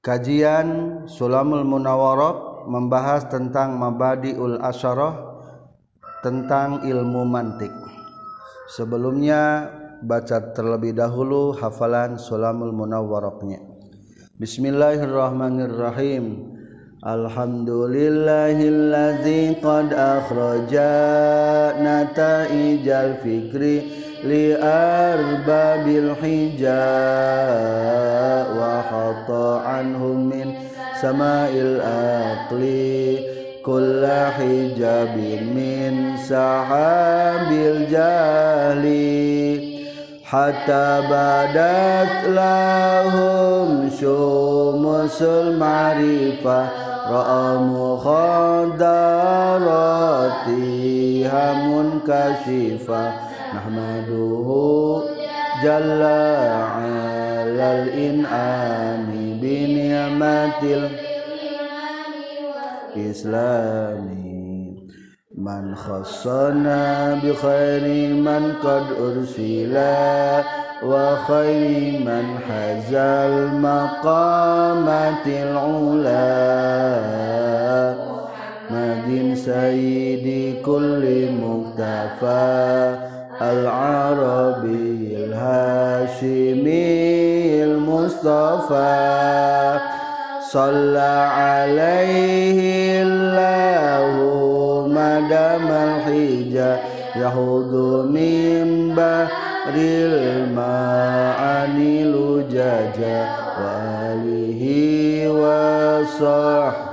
Kajian Sulamul Munawarrah membahas tentang Mabadiul Asyarah tentang ilmu mantik. Sebelumnya baca terlebih dahulu hafalan Sulamul Munawwarahnya. Bismillahirrahmanirrahim. Alhamdulillahilladzi qad akhraja nataijal fikri li arba bil hija wa hatta anhum min sama'il aqli kulla hijabin min sahabil jahli hatta badat lahum syumusul marifa ra'a mukhadaratiha munkashifah نحمده جل على الإنعام بنعمة الإسلام. من خصنا بخير من قد أرسل وخير من حزى المقامات العلا. مدين سيدي كل مكتفى العربي الهاشمي المصطفى. صلى عليه الله ما دام الحجة. يهود من بحر المعاني لجاجا وآله وصحبه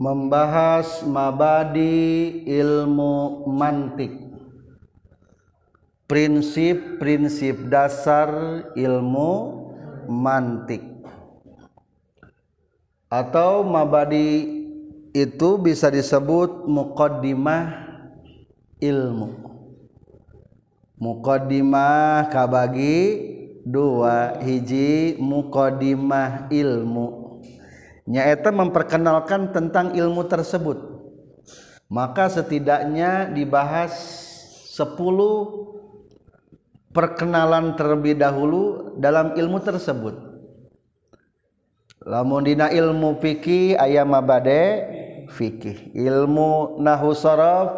membahas mabadi ilmu mantik. Prinsip-prinsip dasar ilmu mantik. Atau mabadi itu bisa disebut muqaddimah ilmu. Muqaddimah kabagi dua hiji muqaddimah ilmu nyaeta memperkenalkan tentang ilmu tersebut. Maka setidaknya dibahas 10 perkenalan terlebih dahulu dalam ilmu tersebut. Lamun dina ilmu fikih aya mabade fikih. Ilmu nahu sorof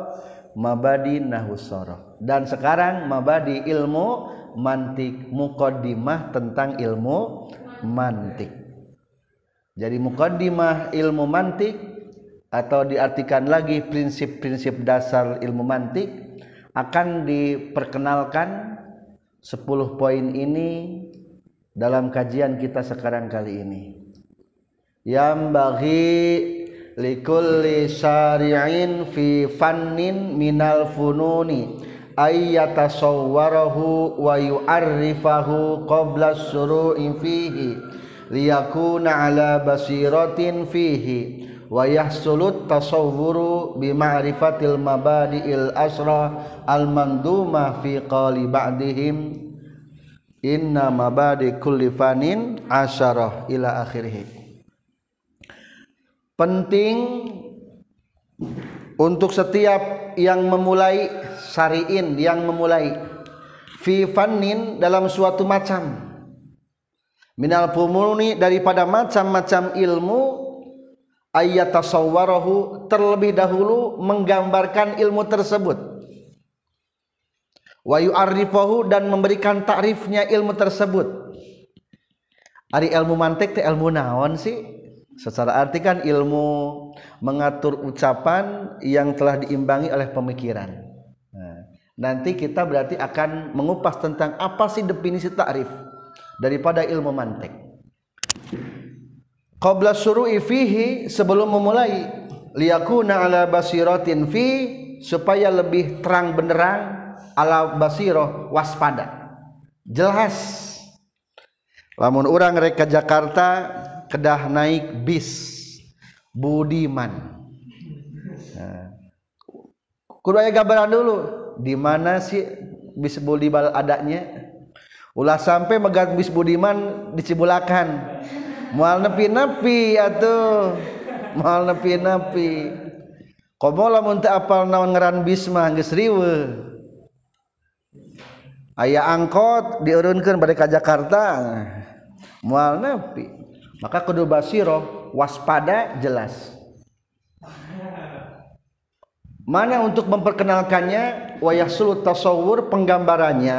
mabadi nahu sorof. Dan sekarang mabadi ilmu mantik mukodimah tentang ilmu mantik jadi mukaddimah ilmu mantik atau diartikan lagi prinsip-prinsip dasar ilmu mantik akan diperkenalkan 10 poin ini dalam kajian kita sekarang kali ini. Yang bagi likulli syari'in fi fannin minal fununi ayyatasawwarahu wa yu'arrifahu qabla syuru'i fihi liyakuna ala basiratin fihi wa yahsulut tasawwuru bi ma'rifatil mabadi'il asra al manduma fi qali ba'dihim. Inna mabadi kulli fanin asyarah ila akhirih. Penting untuk setiap yang memulai syari'in yang memulai fi fannin dalam suatu macam minal pumuni daripada macam-macam ilmu ayat tasawwarahu terlebih dahulu menggambarkan ilmu tersebut. Wa yu'arrifahu dan memberikan takrifnya ilmu tersebut. Ari ilmu mantik teh ilmu naon sih? Secara arti kan ilmu mengatur ucapan yang telah diimbangi oleh pemikiran. Nah, nanti kita berarti akan mengupas tentang apa sih definisi takrif daripada ilmu mantik. Qabla suru'i fihi sebelum memulai liyakuna ala basiratin fi supaya lebih terang benderang ala basirah waspada. Jelas. Lamun orang reka Jakarta kedah naik bis. Budiman. Nah, kudu gambaran dulu di mana sih bis Budiman adanya ulah sampai megat bis budiman dicibulakan mual nepi nepi atau mual nepi nepi apal naon ngeran Bisma riwe. Ayaah angkot diurunkan mereka Jakarta. Mual napi maka kedua Basiro waspada jelas. Mana untuk memperkenalkannya? Wayah sulut tasawur penggambarannya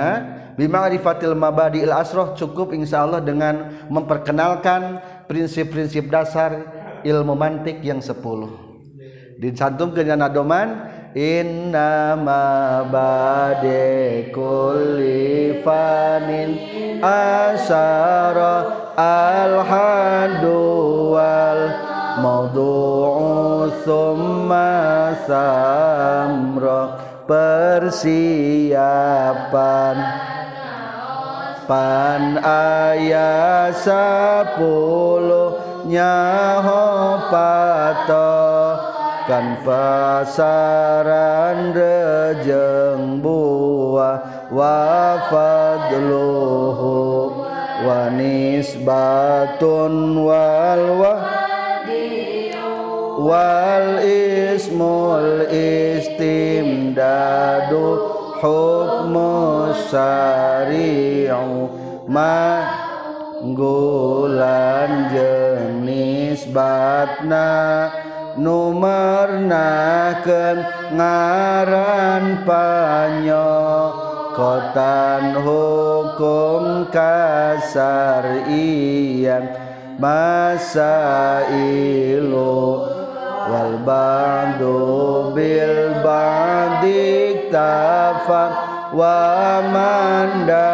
bima'rifatil mabadi il asroh cukup insya Allah dengan memperkenalkan prinsip-prinsip dasar ilmu mantik yang sepuluh. Dicantumkan dengan doman inna ma bade kulli fanin asara al hadu wal maudu'u summa samra. Persiapan pan ayat sepuluh nyaho pato kan pasaran rejeng buah wa fadluhu wa nisbatun wal wa wal ismul istimdadu hukmu syari'u ma gulan jenis batna Numarnaken ngaran panyo kotan hukum kasar iyan masa ilu wal ba'du bil ba'dik tafak wa mandarol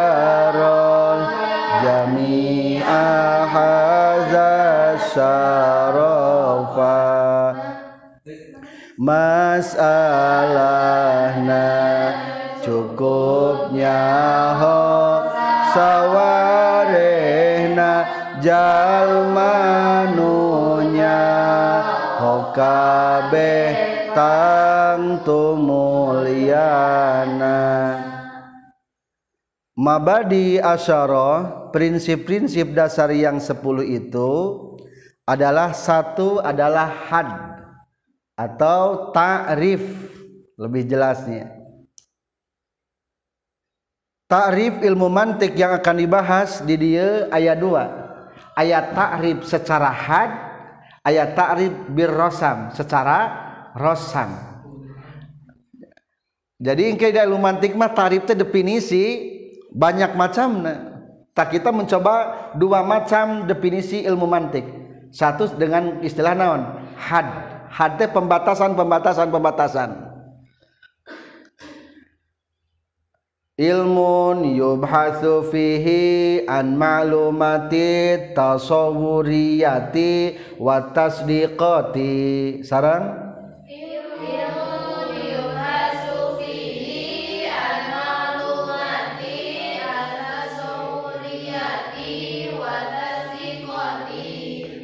jami'a hadza masalahna cukupnya ho sawarehna jalmanunya ho kabeh tang tumuliana Mabadi asyara prinsip-prinsip dasar yang sepuluh itu adalah satu adalah had atau ta'rif lebih jelasnya. Ta'rif ilmu mantik yang akan dibahas di dia ayat 2 ayat ta'rif secara had ayat ta'rif bir rosam secara rosam jadi ingke ilmu mantik mah ta'rif itu definisi banyak macam. Tak kita mencoba dua macam definisi ilmu mantik. Satu dengan istilah naon? Had. Hati pembatasan pembatasan pembatasan. Ilmun yubhatsu fihi an ma'lumati tasawwuriyati wa tasdiqati. Sarang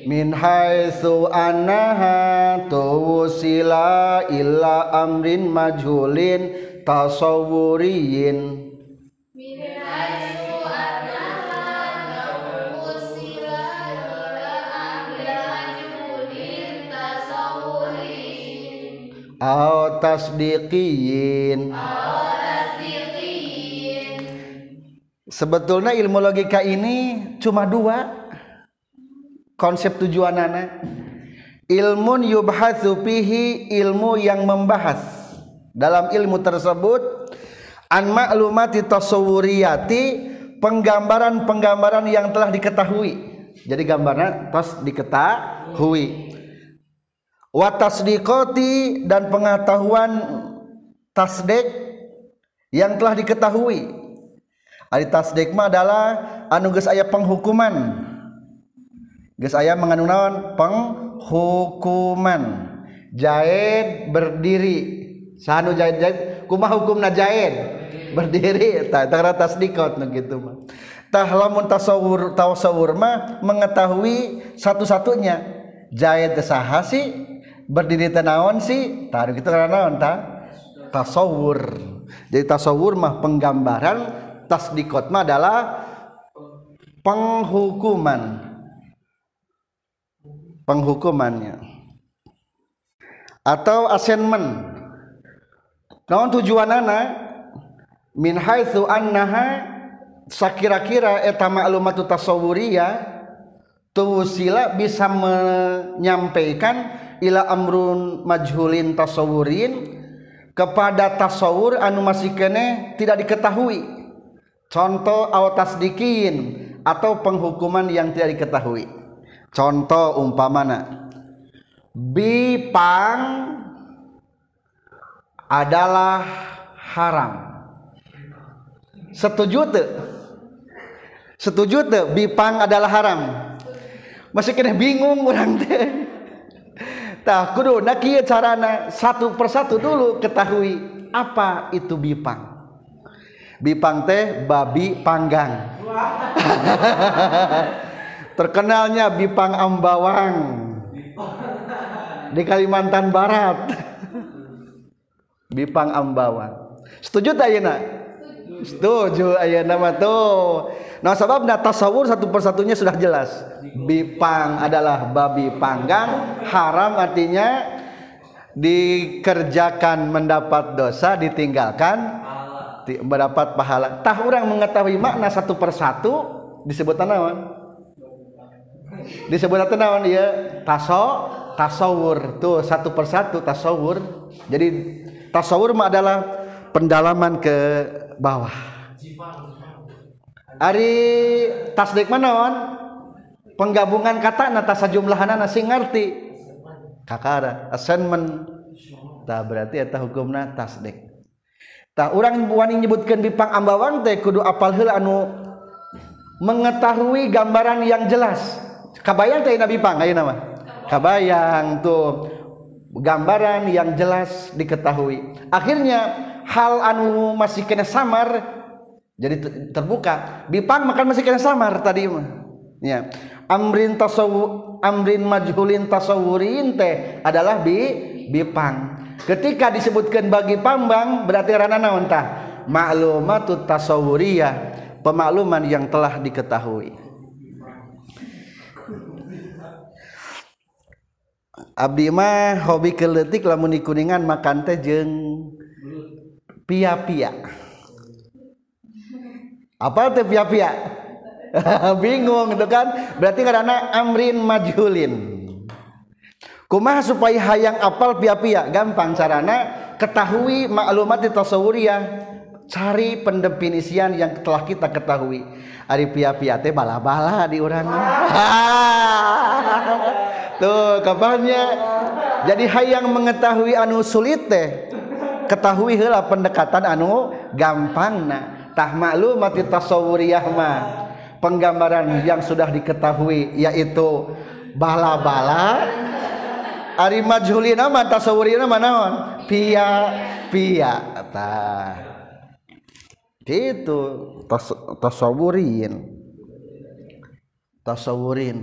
min haitsu annaha tuwsila illa amrin majhulin tasawwuriyin. Min haitsu aw tasdiqiyin. Sebetulnya ilmu logika ini cuma dua konsep tujuan anak ilmun yubhatsu fihi ilmu yang membahas. Dalam ilmu tersebut an ma'lumati tasawwuriyati penggambaran-penggambaran yang telah diketahui. Jadi gambarnya tos diketahui. Wa tasdiqati dan pengetahuan tasdik yang telah diketahui. Ari tasdik mah adalah anu geus aya penghukuman Ges saya mengandung naon? Penghukuman. Jahit berdiri. Sanu jahit jahit kumah hukum jahit berdiri. Tak tak tasdikot gitu mah. Tah lamun tasawur tasawur mah mengetahui satu-satunya. Jahit saha berdiri tenawan sih? Taruh gitu karena naon ta tasawur. Jadi tasawur mah penggambaran tasdikot mah adalah penghukuman penghukumannya. Atau assignment. Naon tujuan anak min haitsu annaha sakira-kira eta ma'lumatu tasawwuriyah tuwusila bisa menyampaikan ila amrun majhulin tasawurin kepada tasawur anu masih kene tidak diketahui. Contoh au tasdikin atau penghukuman yang tidak diketahui contoh umpamana bipang adalah haram. Setuju tuh setuju tuh bipang adalah haram? Masih kena bingung orang teh tah kudu kieu carana satu persatu dulu ketahui apa itu bipang. Bipang teh babi panggang terkenalnya bipang ambawang. Di Kalimantan Barat. Bipang Ambawan setuju tak Ayeuna setuju Ayeuna mah tuh. Nah sebab tasawur satu persatunya sudah jelas. Bipang adalah babi panggang haram artinya dikerjakan mendapat dosa ditinggalkan mendapat pahala. Tah orang mengetahui makna satu persatu disebut naon disebut naon ya taso tasawur. Tuh satu persatu tasawur. Jadi tasawur mah adalah pendalaman ke bawah. Ari tasdik manaon penggabungan kata nata sajumlahan sing ngerti kakara assignment tak berarti eta hukumna tasdik. Tak orang wani nyebutkan bipang ambawang teh kudu apal heula anu mengetahui gambaran yang jelas. Kabayang teh nabi pang ayeuna mah? Kabayang. Tuh. Gambaran yang jelas diketahui. Akhirnya hal anu masih kena samar jadi terbuka. Bipang makan masih kena samar tadi mah. Ya. Amrin tasawu amrin majhulin tasawurin teh adalah bi bipang ketika disebutkan bagi pambang berarti rana naon tah? Maklumatut tasawuriyah pemakluman yang telah diketahui Abdi mah hobi keletik lamun di kuningan makan teh jeung pia-pia. Apa teh pia-pia? Bingung gitu kan? Berarti karena amrin majhulin. Kumaha supaya hayang apal pia-pia? Gampang carana ketahui maklumat di tasawuriyah. Cari pendefinisian yang telah kita ketahui. Ari pia-pia teh bala-bala di urang. tuh kabarnya jadi hayang mengetahui anu sulit teh ketahui heula pendekatan anu gampang nah. Tah maklum mati tasawuriyah mah. Penggambaran yang sudah diketahui yaitu bala-bala ari majhulina mah tasawurina mah naon? Pia pia tah. Itu tasawurin tasawurin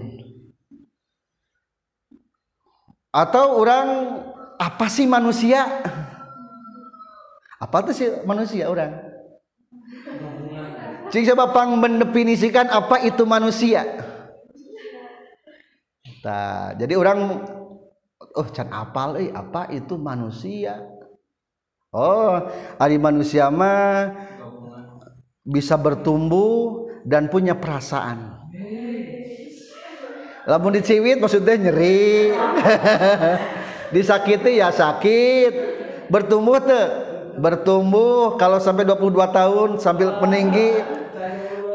atau orang apa sih manusia? Apa tuh sih manusia orang? Cing coba pang mendefinisikan apa itu manusia? Nah, jadi orang oh can apal eh apa itu manusia? Oh hari manusia mah bisa bertumbuh dan punya perasaan lamun diciwit maksudnya nyeri. Disakiti ya sakit. Bertumbuh tuh bertumbuh. Kalau sampai 22 tahun sambil meninggi.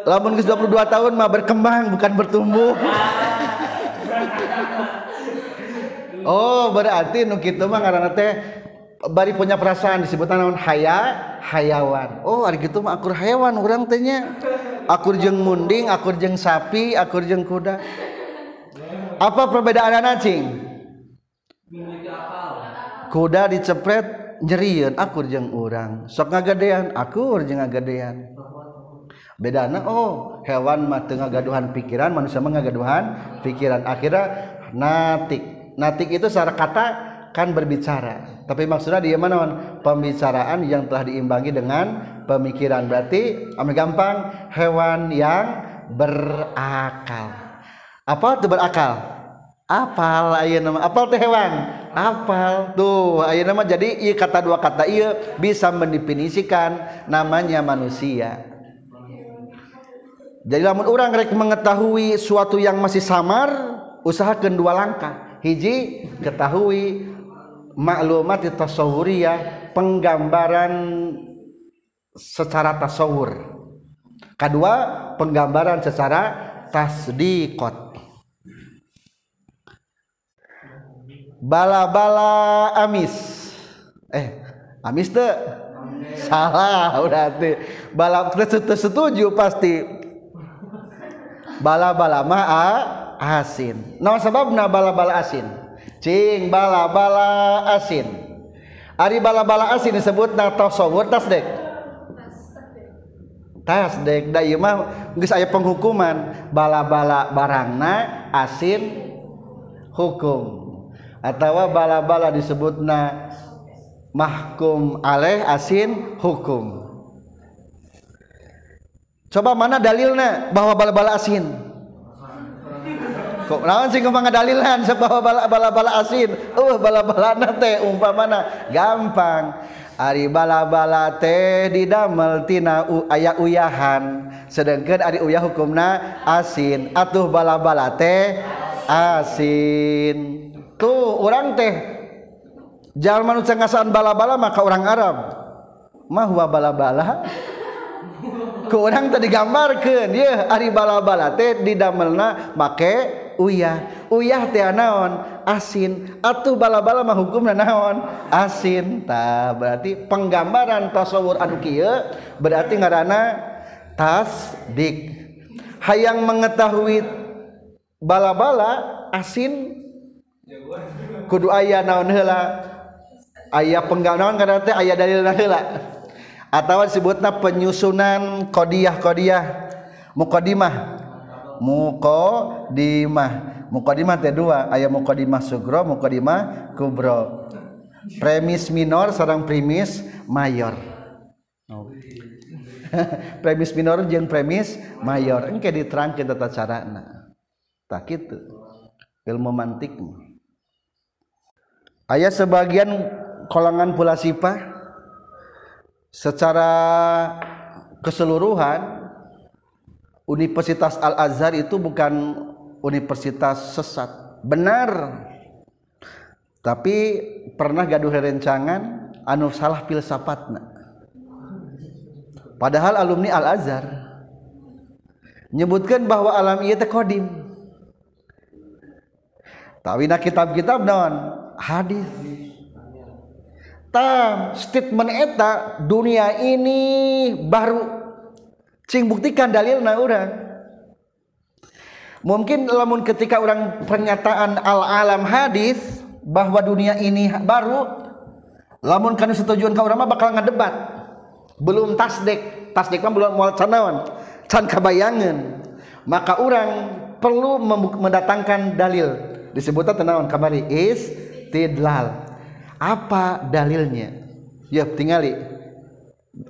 Lamun ke 22 tahun mah berkembang bukan bertumbuh. Oh berarti nu kitu mah ngaranna teh bari punya perasaan disebut naon haya hayawan. Oh hari gitu mah akur hayawan urang teh nya akur jeung munding akur jeung sapi akur jeung kuda apa perbedaan cing kuda dicepret nyerian akur jeng orang sok ngagadean akur jeng ngagadean. Bedana oh hewan mah tengah gaduhan pikiran manusia mah ngagaduhan pikiran. Akhirnya natik. Natik itu secara kata kan berbicara. Tapi maksudnya dia mana pembicaraan yang telah diimbangi dengan pemikiran. Berarti ambil gampang hewan yang berakal apa itu berakal? Apal aya nama apal teh hewan? Apal. Tuh aya nama jadi iya kata dua kata iya bisa mendefinisikan namanya manusia. Jadi lamun orang rek mengetahui suatu yang masih samar usahakan dua langkah. Hiji ketahui maklumat tasawuriyah penggambaran secara tasawur. Kedua penggambaran secara tasdikot bala-bala amis. Eh amis tuh salah udah teh bala setuju pasti. Bala-bala mah asin. Naon sababna bala-bala asin? Cing bala-bala asin. Ari bala-bala asin disebut na tasawur tasdek tasdek da ieu mah geus aya penghukuman. Bala-bala barangna asin hukum. Atau bala-bala disebutna mahkum alaih asin hukum. Coba mana dalilnya? Bahwa bala-bala asin. Kok naon sih kumaha dalilan? Bahwa bala-bala asin. Uh bala-bala teh umpamana. Gampang. Ari bala-bala teh didamel tina aya uyahan. Sedangkan ari uyah hukumna asin. Atuh bala-bala teh asin tuh orang teh jangan manusia ngasaan bala-bala maka orang Arab. Mahwa bala-bala. Ke orang tadi gambarkan ya ari bala-bala teh didamelna make uyah. Uyah teh naon asin. Atuh bala-bala mah hukumna naon? Asin. Tah berarti penggambaran tasawur anu kieu berarti ngaranna tasdik. Hayang mengetahui bala-bala asin kudu ayah naon hela ayah penggawanan karena teh ayah dalil hela atau disebutnya penyusunan kodiah kodiah mukodimah mukodimah mukodimah teh dua. Ayah mukodimah sugro mukodimah kubro. Premis minor sarang premis mayor. Premis minor jeung premis mayor. Ini kayak diterangkan tata cara tak gitu ilmu mantik ayat sebagian kolangan pula sifah secara keseluruhan Universitas Al-Azhar itu bukan universitas sesat. Benar. Tapi pernah gaduh rencangan anu salah filsafatna padahal alumni Al-Azhar menyebutkan bahwa alam iya teh kodim. Tapi kitab-kitab non hadis. Tam statement eta dunia ini baru. Cing buktikan dalil na orang mungkin lamun ketika orang pernyataan al alam hadis bahwa dunia ini baru lamun kan setujuan kau orang bakal ngadebat. Belum tasdek tasdek mah belum mau canawan can kabayangan. Maka orang perlu mendatangkan dalil. Disebutnya tenawan kamari is istidlal. Apa dalilnya? Ya tinggali.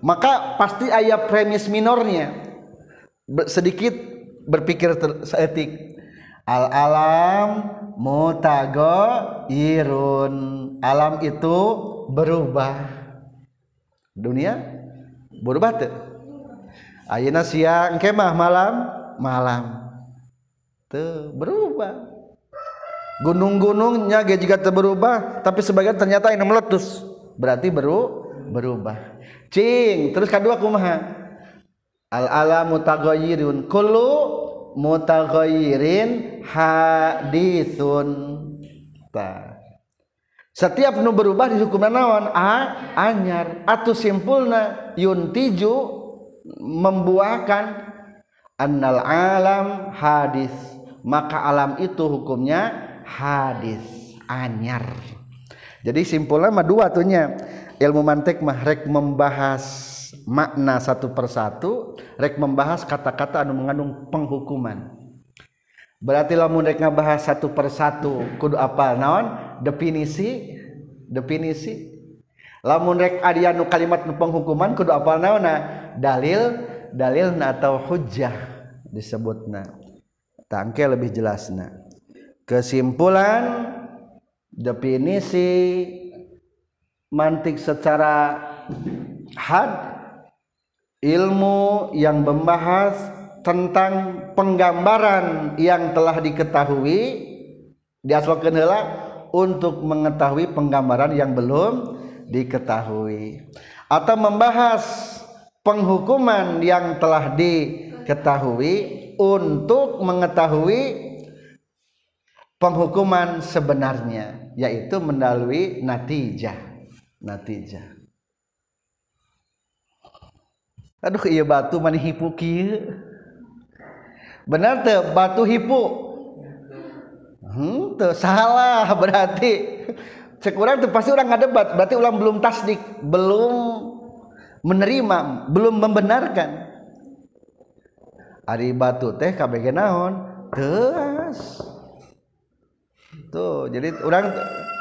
Maka pasti ayat premis minornya. Sedikit berpikir seetik al alam mutago irun alam itu berubah. Dunia berubah tuh ayana siang kemah malam? Malam. Tuh berubah gunung-gunungnya juga berubah tapi sebagian ternyata ini meletus. Berarti baru berubah. Cing terus kedua kumaha? Al ala mutaghayyirun kullu mutaghayyirin hadithun. Ta. Setiap nu berubah dihukumna naon? A anyar. Atuh simpulna yuntiju membuahkan annal alam hadis. Maka alam itu hukumnya hadis anyar. Jadi simpulnya mah dua tuhnya ilmu mantek mah rek membahas makna satu persatu rek membahas kata-kata anu mengandung penghukuman. Berarti lamun rek ngabahas satu persatu kudu apal naon? Definisi definisi. Lamun rek aya anu kalimat nu penghukuman kudu apal naon? Nah dalil dalil atau hujah disebutna. Tangke lebih jelasna. Kesimpulan definisi mantik secara had ilmu yang membahas tentang penggambaran yang telah diketahui di asal kendala untuk mengetahui penggambaran yang belum diketahui. Atau membahas penghukuman yang telah diketahui untuk mengetahui penghukuman sebenarnya yaitu melalui natijah. Natijah. Aduh iya batu mana hipu kieu benar tuh batu hipu? Hmm, tuh salah berarti. Sekurang tuh pasti orang ngadebat berarti ulang belum tasdik belum menerima belum membenarkan. Ari batu teh kabeh naon teas tuh jadi orang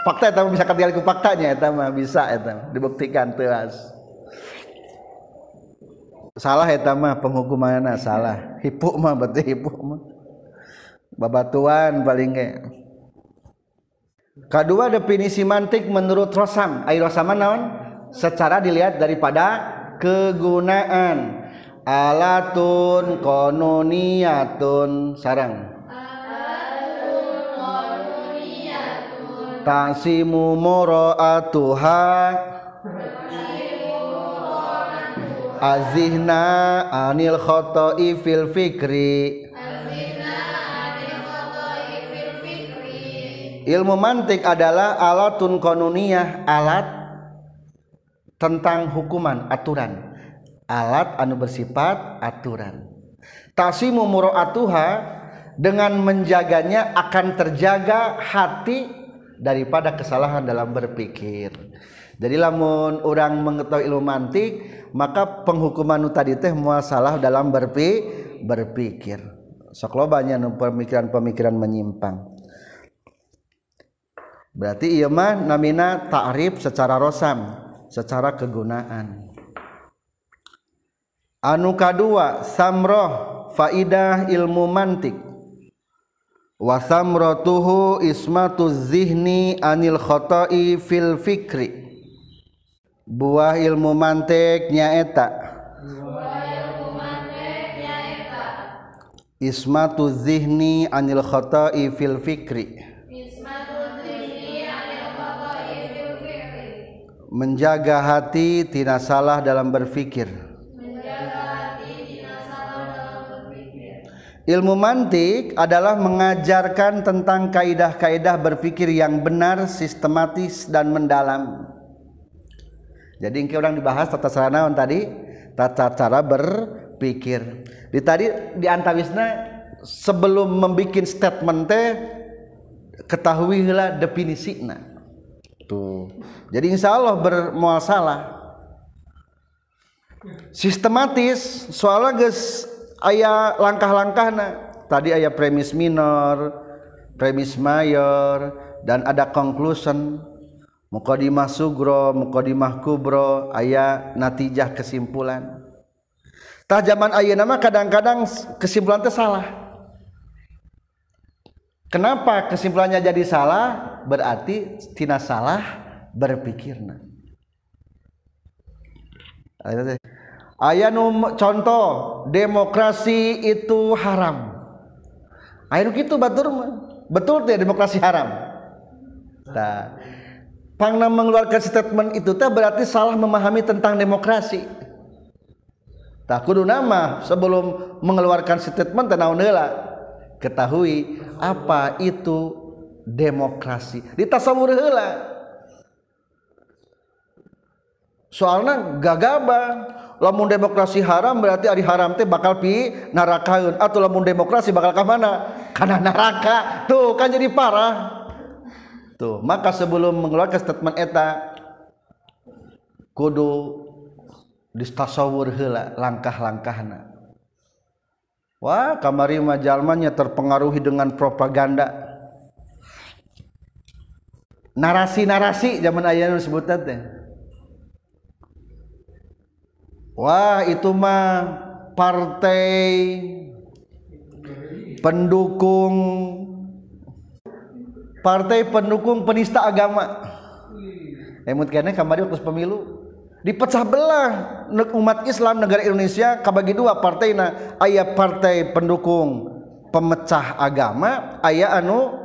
fakta itu bisa ketinggalan ku faktanya itu mah bisa itu dibuktikan teas salah itu mah. Penghukumannya salah. Hipu mah berarti hipu mah. Babatuan paling ge kedua definisi mantik menurut Rosam. Air Rosam naon? Secara dilihat daripada kegunaan. Alatun kononiatun sarang tasimu moro'atuha azihna anil khoto'i fil fikri. Ilmu mantik adalah alatun konuniyah alat tentang hukuman aturan. Alat anu bersifat aturan. Tasimu muro'atuha dengan menjaganya akan terjaga hati daripada kesalahan dalam berpikir. Jadi lamun orang mengetahui ilmu mantik maka penghukuman tadi teh mual salah dalam berpi berpikir. Sok banyak pemikiran-pemikiran menyimpang. Berarti iya mah namina ta'rif secara rosam secara kegunaan. Anu kadua samroh faidah ilmu mantik wasamratuhu ismatu zihni anil khoto'i fil fikri. Buah ilmu mantek nyaeta. Ismatu zihni anil khoto'i fil fikri. Menjaga hati tidak salah dalam berfikir Ilmu mantik adalah mengajarkan tentang kaidah-kaidah berpikir yang benar, sistematis dan mendalam. Jadi ini orang dibahas tata cara naon tadi? Tata cara berpikir. Di tadi di antawisna sebelum membuat statement teh ketahuilah definisinya. Tuh. Jadi insya Allah bermual salah. Sistematis soalnya guys aya langkah-langkah tadi ayah premis minor premis mayor dan ada conclusion. Mukodimah sugro mukodimah kubro ayah natijah kesimpulan. Tah zaman ayah nama kadang-kadang kesimpulan itu salah. Kenapa kesimpulannya jadi salah? Berarti tina salah berpikirna aya contoh demokrasi itu haram air gitu batur betul tuh demokrasi haram nah, Pangna mengeluarkan statement itu teh berarti salah memahami tentang demokrasi. Tak kudu nama sebelum mengeluarkan statement naon heula ketahui apa itu demokrasi. Ditasawur heula. Soalnya gagaba lamun demokrasi haram berarti hari haram teh bakal pi neraka atau lamun demokrasi bakal ke mana? Karena neraka tuh kan jadi parah. Tuh maka sebelum mengeluarkan statement eta kudu distasawur heula langkah-langkahna. Wah kamari majalmanya terpengaruhi dengan propaganda. Narasi-narasi zaman ayah disebutnya teh Wah itu mah partai pendukung partai pendukung penista agama. Emut kene kamari waktu pemilu. Dipecah belah umat Islam negara Indonesia kabagi dua partai na ayah partai pendukung pemecah agama ayah anu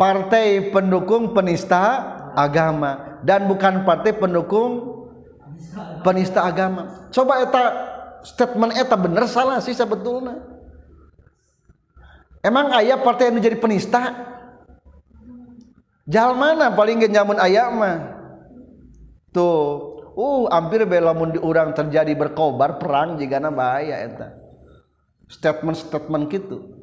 partai pendukung penista agama. Dan bukan partai pendukung penista agama. Coba eta statement eta bener salah sih sebetulnya. Emang ayah partai yang menjadi penista? Jal mana? Paling nyamun ayah mah. Tuh. Uh hampir belamun di orang terjadi berkobar perang jika bahaya eta. Statement statement gitu.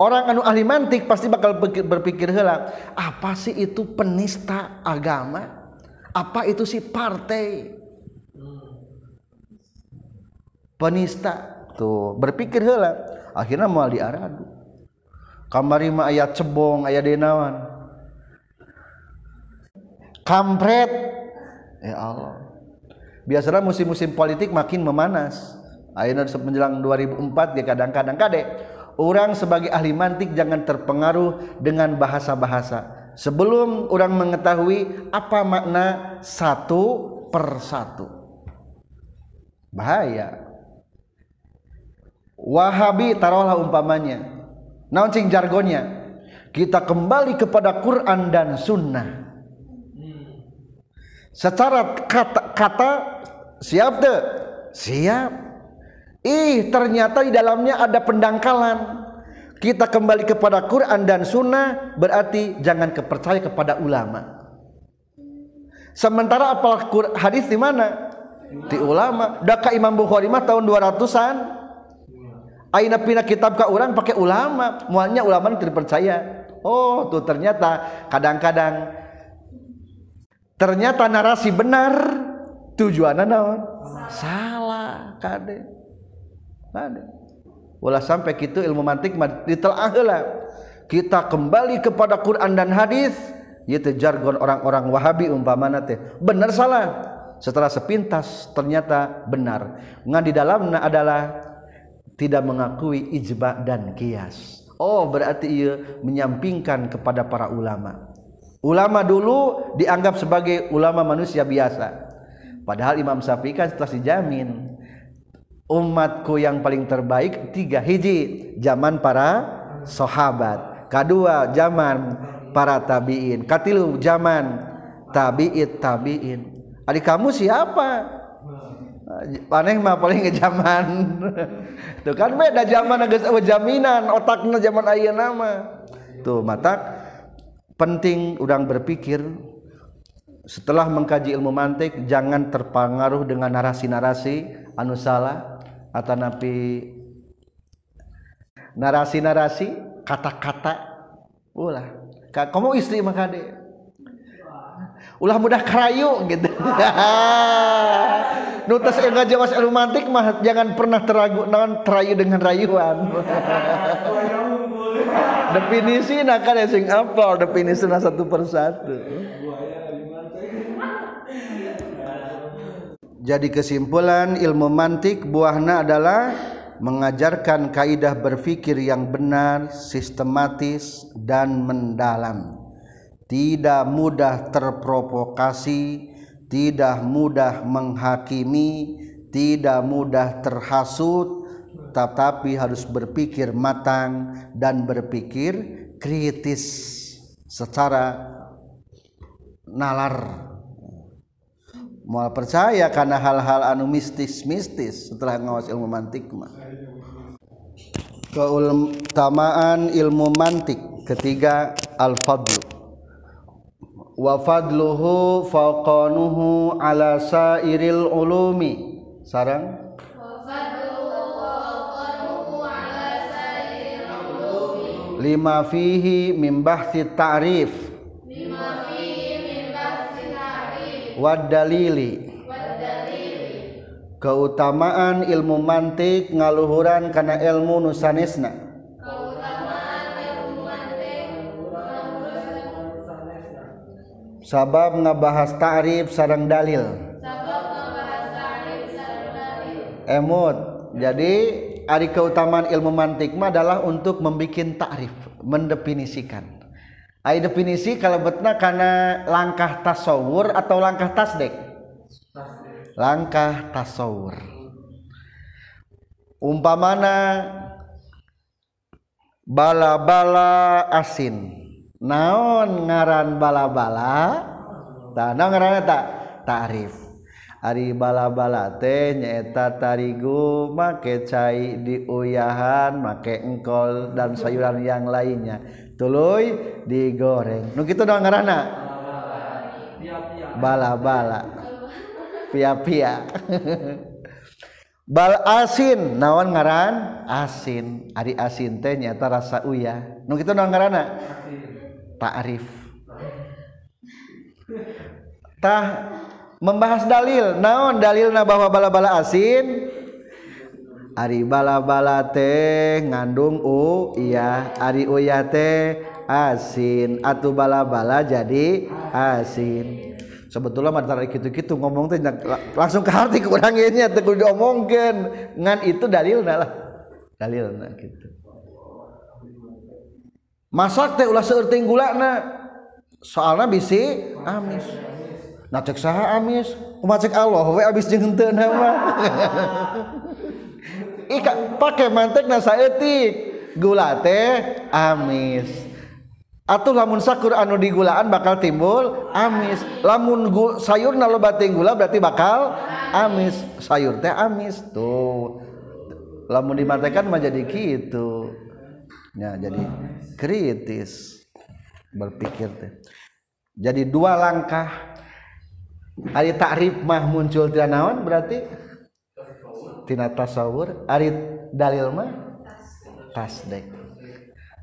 Orang anu ahli mantik pasti bakal berpikir hela apa sih itu penista agama apa itu sih partai? Penista. Tuh berpikir hela akhirnya mau diaradu. Kamari mah ayat cebong ayat denawan. Kampret. Ya Allah. Biasanya musim-musim politik makin memanas. Akhirnya menjelang 2004 dia kadang-kadang kade orang sebagai ahli mantik jangan terpengaruh dengan bahasa-bahasa sebelum orang mengetahui apa makna satu per satu. Bahaya. Wahabi taruhlah umpamanya. Naon jargonnya? Kita kembali kepada Quran dan Sunnah. Secara kata, kata siap deh siap. Ih ternyata di dalamnya ada pendangkalan kita kembali kepada Quran dan Sunnah berarti jangan kepercaya kepada ulama. Sementara apal hadis di mana? Di ulama. Daka Imam Bukhari mah tahun 200-an aina pina kitab ka orang pakai ulama. Mualnya ulama tidak percaya oh tuh ternyata kadang-kadang ternyata narasi benar tujuannya naon? Salah kade. Kade ulah sampai gitu ilmu mantik ditelaah lah kita kembali kepada Quran dan hadis. Itu jargon orang-orang Wahabi umpamana teh. Benar salah? Setelah sepintas ternyata benar. Ngan di dalamnya adalah tidak mengakui ijba dan kias oh berarti ia menyampingkan kepada para ulama. Ulama dulu dianggap sebagai ulama manusia biasa. Padahal Imam Syafi'i kan setelah dijamin umatku yang paling terbaik tiga hiji zaman para sahabat. Kedua zaman para tabiin. Katilu zaman tabiit tabiin. Adik kamu siapa? Aneh mah paling ke zaman. Tuh kan beda zaman agak jaminan. Otaknya zaman ayah nama tuh mata penting udang berpikir. Setelah mengkaji ilmu mantik jangan terpengaruh dengan narasi-narasi. Anu salah atau napi narasi-narasi kata-kata. Ulah. Kamu istri maka deh ulah mudah kerayu gitu. Nutas enggak jawas ilmu mantik mah jangan pernah teragu non terayu dengan rayuan. Definisi nak kan sing apal definisi satu persatu jadi kesimpulan ilmu mantik buahnya adalah mengajarkan kaidah berpikir yang benar, sistematis dan mendalam. Tidak mudah terprovokasi, tidak mudah menghakimi, tidak mudah terhasut, tetapi harus berpikir matang dan berpikir kritis secara nalar mau percaya karena hal-hal anu mistis-mistis setelah ngawas ilmu mantik mah. Keutamaan ilmu mantik ketiga al-fadlu. Wa fadluhu faqanuhu ala sairil ulumi. Sarang? Lima fihi min ta'rif ta'rif wad dalili keutamaan ilmu mantik ngaluhuran karena ilmu nusanesna. Sabab ngabahas ta'rif sarang dalil. Ta'rif emut. Jadi ari keutamaan ilmu mantik mah adalah untuk membuat takrif mendefinisikan Ai definisi kalau betna karena langkah tasawur atau langkah tasdek langkah tasawur. Umpamana bala-bala asin. Naon ngaran bala-bala? Naon ngaran tak? Tarif. Ari bala-bala teh nyaeta tarigu make cai diuyahan make engkol dan sayuran yang lainnya tuluy digoreng. Nu kitu doang ngaranna? Bala-bala. Pia-pia. Bal asin. Naon ngaran? Asin. Ari asin teh nyata rasa uya. Nu kitu doang ngaranna? Ta'rif tah membahas dalil. Naon dalilna bahwa bala-bala asin? Ari bala-bala teh ngandung u iya. Ari uya teh asin. Atau bala-bala jadi asin. Sebetulnya mata gitu-gitu ngomong teh langsung ke hati kurang teh kudu diomongkeun. Ngan itu dalilna lah. Dalilna gitu masak teh ulah seueur gulana. Soalna bisi amis. Nah cek saha amis? Kumaha cek Allah we abis jeung henteu mah? Ika pakai mantek nasa etik gula teh amis. Atau lamun sakur anu digulaan bakal timbul amis. Lamun gu, sayur nalo bating gula berarti bakal amis. Sayur teh amis tuh. Lamun dimantekan mah jadi gitu. Ya jadi kritis. Berpikir teh. Jadi dua langkah. Hari takrif mah muncul tidak naon berarti? Tina tasawur ari dalil mah? Tasdek.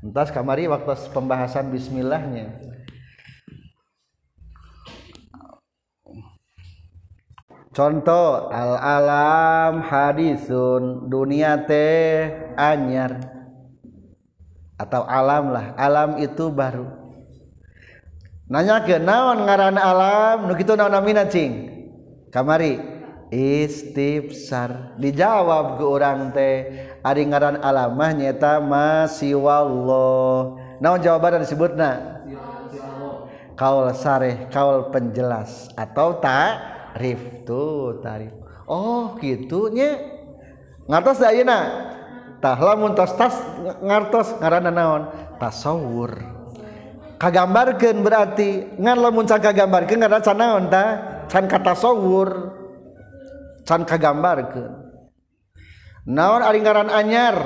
Entas kamari waktu pembahasan bismillahnya. Contoh al alam hadisun dunia teh anyar. Atau alam lah alam itu baru. Nanya ke naon ngaran alam nu kitu naon namina cing? Kamari istifsar. Dijawab ke orang teh ari ngaran alamah nyeta masiwallah. Naon jawaban disebutna? Kaul sareh kaul penjelas atau tarif tuh tarif. Oh gitunya ngartos da ayeuna tah lamun tos tas ngartos ngaranna naon? Tasawur kagambarkeun berarti ngan lamun can kagambarkeun ngaran naon tah? Can katasawur can kagambarkeun. Naon ari ngaran anyar?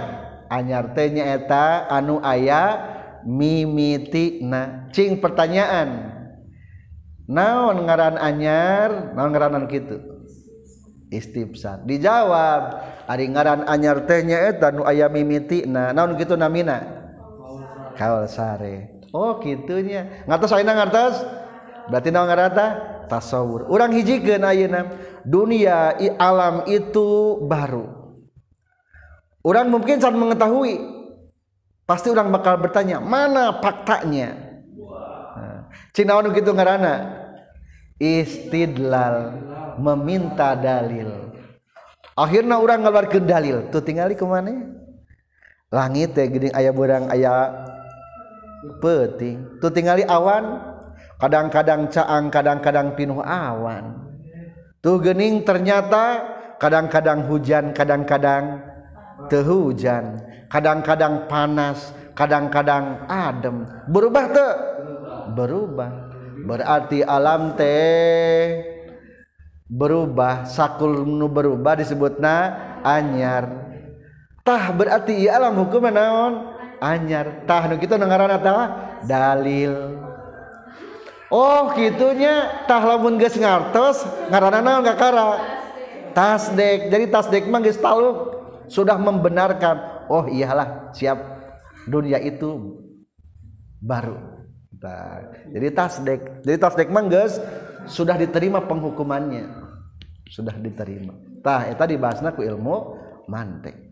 Anyar teh nyaeta anu aya mimitina cing pertanyaan. Naon ngaran anyar? Naon ngaranan kitu? Istibsan dijawab ari ngaran anyar teh nyaeta nu aya mimitina naon kitu namina? Kaul sare oh kitunya. Ngatos ayeuna ngatos berarti naon ngarata? tasawur. Orang hiji genayeuna dunia i alam itu baru. Orang mungkin saat mengetahui pasti orang bakal bertanya mana faktanya? Nah, Cina anu gitu ngarana istidlal meminta dalil. Akhirnya orang ngeluarkan dalil. Tuh tinggali kemana langit ya gede ayah borang ayah peting tuh tinggali awan kadang-kadang caang kadang-kadang pinuh awan. Tuh gening ternyata kadang-kadang hujan kadang-kadang tehujan. Kadang-kadang panas kadang-kadang adem. Berubah tuh berubah. Berarti alam teh berubah sakul nu berubah disebutna anyar. Tah berarti iya alam hukum naon? Anyar. Tah nu kita dengaran tah dalil Oh gitunya. Tah lamun geus ngartos ngaranna naon kakara? Tasdek jadi tasdek mah geus taluk. Sudah membenarkan oh iyalah siap. Dunia itu baru. Nah, jadi tasdek jadi tasdek mah geus sudah diterima penghukumannya. Sudah diterima. Tah eta dibahasna ku ilmu mantek.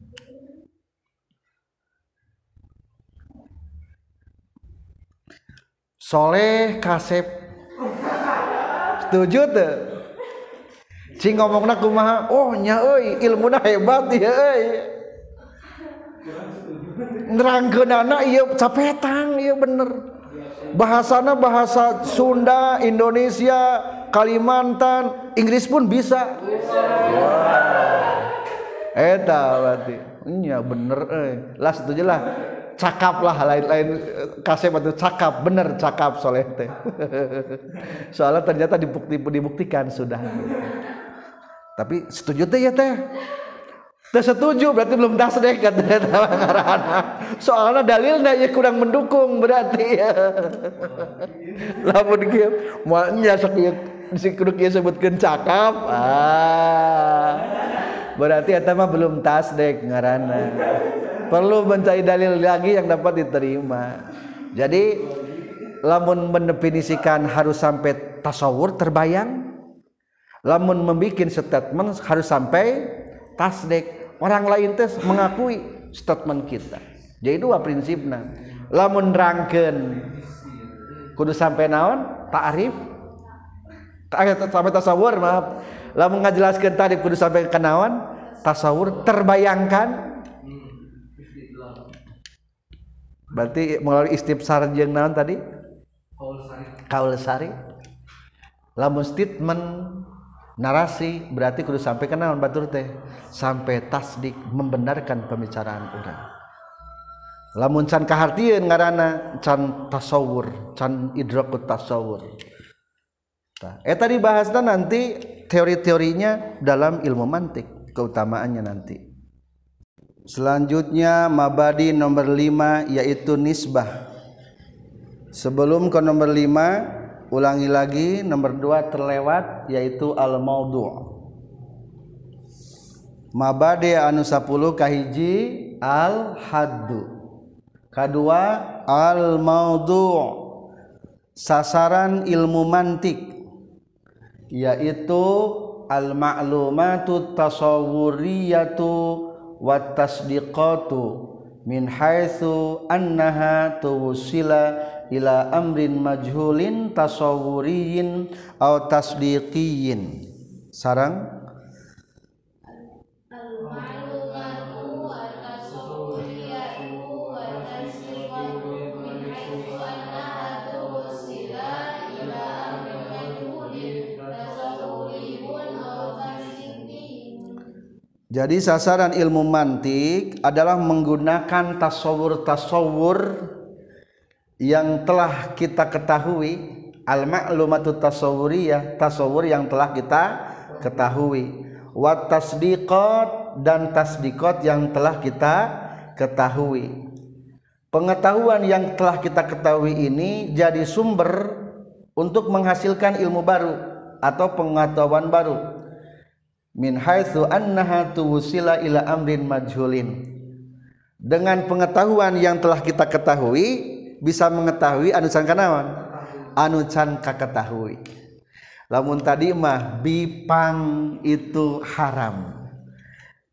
Soleh kasep. Setuju tuh? Cing ngomongna kumaha? Oh nya euy ilmuna hebat ya euy. Nerangkeun anak iya capetang iya bener. Bahasana bahasa Sunda Indonesia Kalimantan Inggris pun bisa. Eta berarti. Iya bener eh lah setuju lah cakap lah lain-lain kasih batu cakap bener cakap soleh teh. Soalnya ternyata dibukti dibuktikan sudah. Tapi setuju teh ya teh? Teh setuju berarti belum tasdek kata soalnya dalilnya ya kurang mendukung berarti. Ya lamun kieu moalnya sok ieu si kudu kieu sebutkeun cakap. Ah. Berarti eta mah belum tasdek ngaranna perlu mencari dalil lagi yang dapat diterima. Jadi lamun mendefinisikan harus sampai tasawur terbayang lamun membuat statement harus sampai tasdek orang lain tes mengakui statement kita. Jadi dua prinsipnya lamun rangken kudu sampai naon? Ta'rif. Sampai tasawur maaf. Lamun ngajelaskan tadi kudu sampai ke naon? Tasawur terbayangkan berarti melalui istifsar jeung naon tadi? Kaul sari. Lamun statement narasi berarti kudu sampai ke naon batur teh? Sampai tasdik membenarkan pembicaraan orang lamun can kahartieun ngaranna can tasawur can idrakut tasawur. Nah, eh tadi bahasnya nanti teori-teorinya dalam ilmu mantik keutamaannya nanti. Selanjutnya mabadi nomor 5 yaitu nisbah. Sebelum ke nomor 5 ulangi lagi nomor 2 terlewat yaitu al maudhu'. Mabadi anu 10 kahiji al haddu. Kedua al maudhu' sasaran ilmu mantik yaitu al ma'lumatut tasawwuriyatu watasdiqatu min haitsu annaha tuwsila ila amrin majhulin tasawwuriyin aw tasdiqiyin. Sarang Jadi sasaran ilmu mantik adalah menggunakan tasawur-tasawur yang telah kita ketahui. Al-ma'lumatu tasawuriyah tasawur yang telah kita ketahui. Wa tasdiqat dan tasdiqat yang telah kita ketahui. Pengetahuan yang telah kita ketahui ini jadi sumber untuk menghasilkan ilmu baru atau pengetahuan baru min haitsu annaha tuwsila ila amrin majhulin. Dengan pengetahuan yang telah kita ketahui bisa mengetahui anu can kanawan anu can kaketahui. Lamun tadi mah bipang itu haram.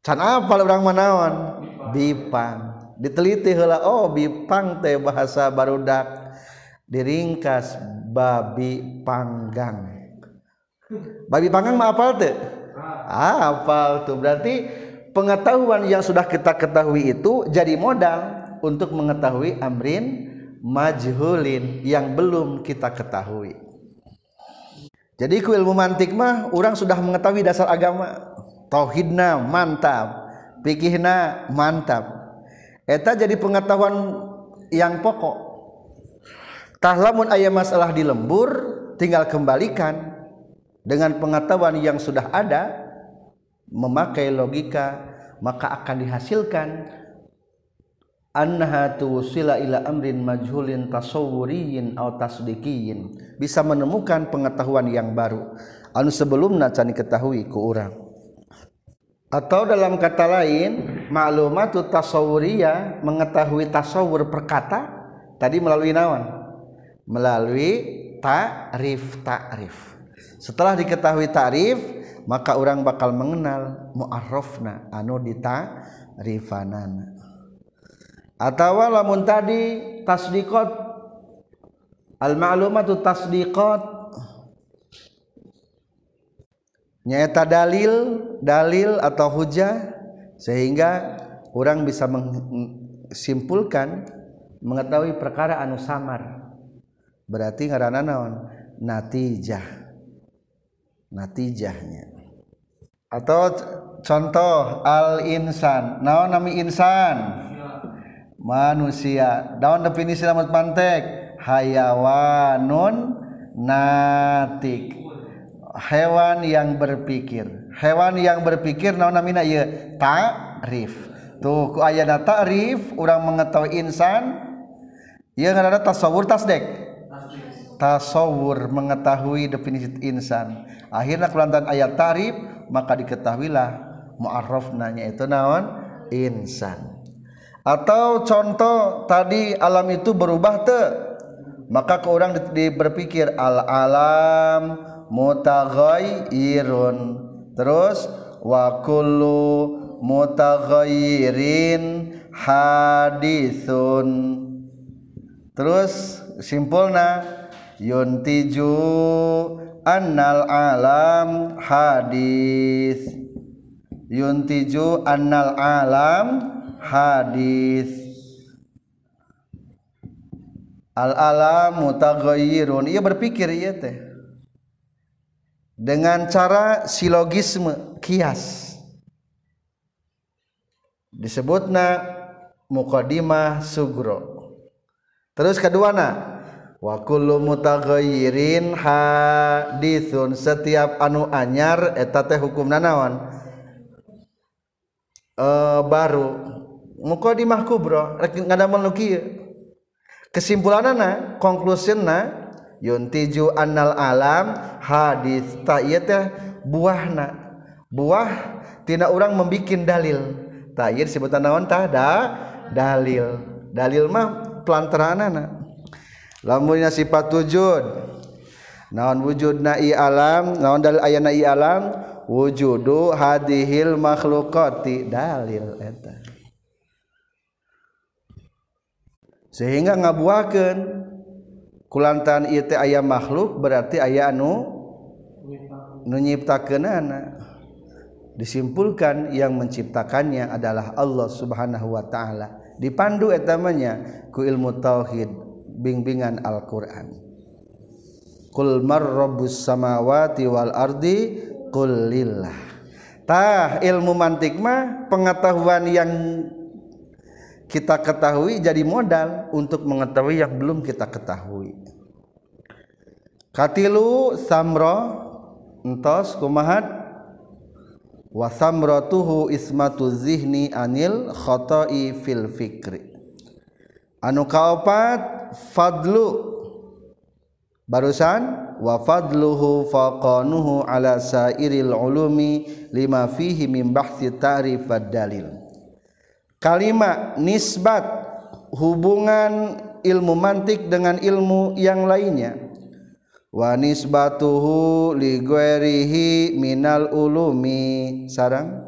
Can apa orang manawan bipang. Diteliti heula oh bipang teh bahasa barudak. Diringkas babi panggang. Babi panggang mah apal teh? Ah, hafal tuh. Berarti pengetahuan yang sudah kita ketahui itu jadi modal untuk mengetahui amrin majhulin yang belum kita ketahui. Jadi ku ilmu mantik mah orang sudah mengetahui dasar agama. Tauhidna mantap pikihna mantap. Eta jadi pengetahuan yang pokok. Tahlamun ayat masalah di lembur tinggal kembalikan dengan pengetahuan yang sudah ada memakai logika maka akan dihasilkan annaha tuwsila ila amrin majhulin tasawwuriyin aw tasdiqiyin bisa menemukan pengetahuan yang baru. Anu sebelumna can diketahui ku urang. Atau dalam kata lain maklumatu tasawwuriyah mengetahui tasawur perkata tadi melalui nawan melalui ta'rif ta'rif setelah diketahui ta'rif maka orang bakal mengenal mu'arrafna anu dita rifanana atau lamun tadi tasdiqat al ma'lumatu tasdiqat nyata dalil dalil atau hujah sehingga orang bisa meng, simpulkan mengetahui perkara anu samar. Berarti ngaranna naon? Natijah. Natijahnya atau contoh al insan naon nami insan? Manusia. Daun definisi lamun pantek? Hayawanun natik. Hewan yang berpikir. Hewan yang berpikir naon namina? Ieu ta'rif. Tuh ku ayana ta'rif urang mengetahui insan. Ieu ngaranna tasawur tasdek? Tasawur mengetahui definisi insan. Akhirnya kelantan ayat ta'rif maka diketahuilah mu'arraf nanya itu naon? Insan. Atau contoh tadi alam itu berubah te. Maka ke orang di, berpikir al alam mutaghayyirun. Terus wa kullu mutaghayyirin hadithun. Terus simpulna yuntiju annal alam hadis. Yuntiju annal alam hadis. Al alam mutaghayyirun ia berpikir iya teh. Dengan cara silogisme kias. Disebutna muqaddimah sugro. Terus kedua wa kullu mutaghayyirin hadisun setiap anu anyar eta teh hukumna naon? E, baru. Muka di mahkubro ngadamel nuki kesimpulanana konklusina yuntiju annal alam hadis ta ieu teh buahna. Buah tina urang membikin dalil. Ta ieu sebutan naon tah? Da dalil. Dalil mah pelantaranana lamunnya sifat wujud. Naon wujud nai alam naon dal aya nai alam? Wujudu hadihil makhlukati dalil eta. Sehingga ngabuakeun kulantan ieu teh aya makhluk berarti aya anu nu nyiptakeunana. Disimpulkan yang menciptakannya adalah Allah Subhanahu wa taala. Dipandu etamanya ku ilmu tauhid. Bimbingan Al-Qur'an. Qul mar rabbus samawati wal ardi qul lillah. Tah ilmu mantik mah pengetahuan yang kita ketahui jadi modal untuk mengetahui yang belum kita ketahui. Katilu samro entos kumahat. Wa samratuhu ismatu zihni anil khotai fil fikri anu kaopat? Fadlu. Barusan wa fadluhu faqanuhu ala sairil ulumi lima fihi min bahsi ta'rif dalil. Kalimat nisbat hubungan ilmu mantik dengan ilmu yang lainnya. Wa nisbatuhu li ghairihi minal ulumi. Sarang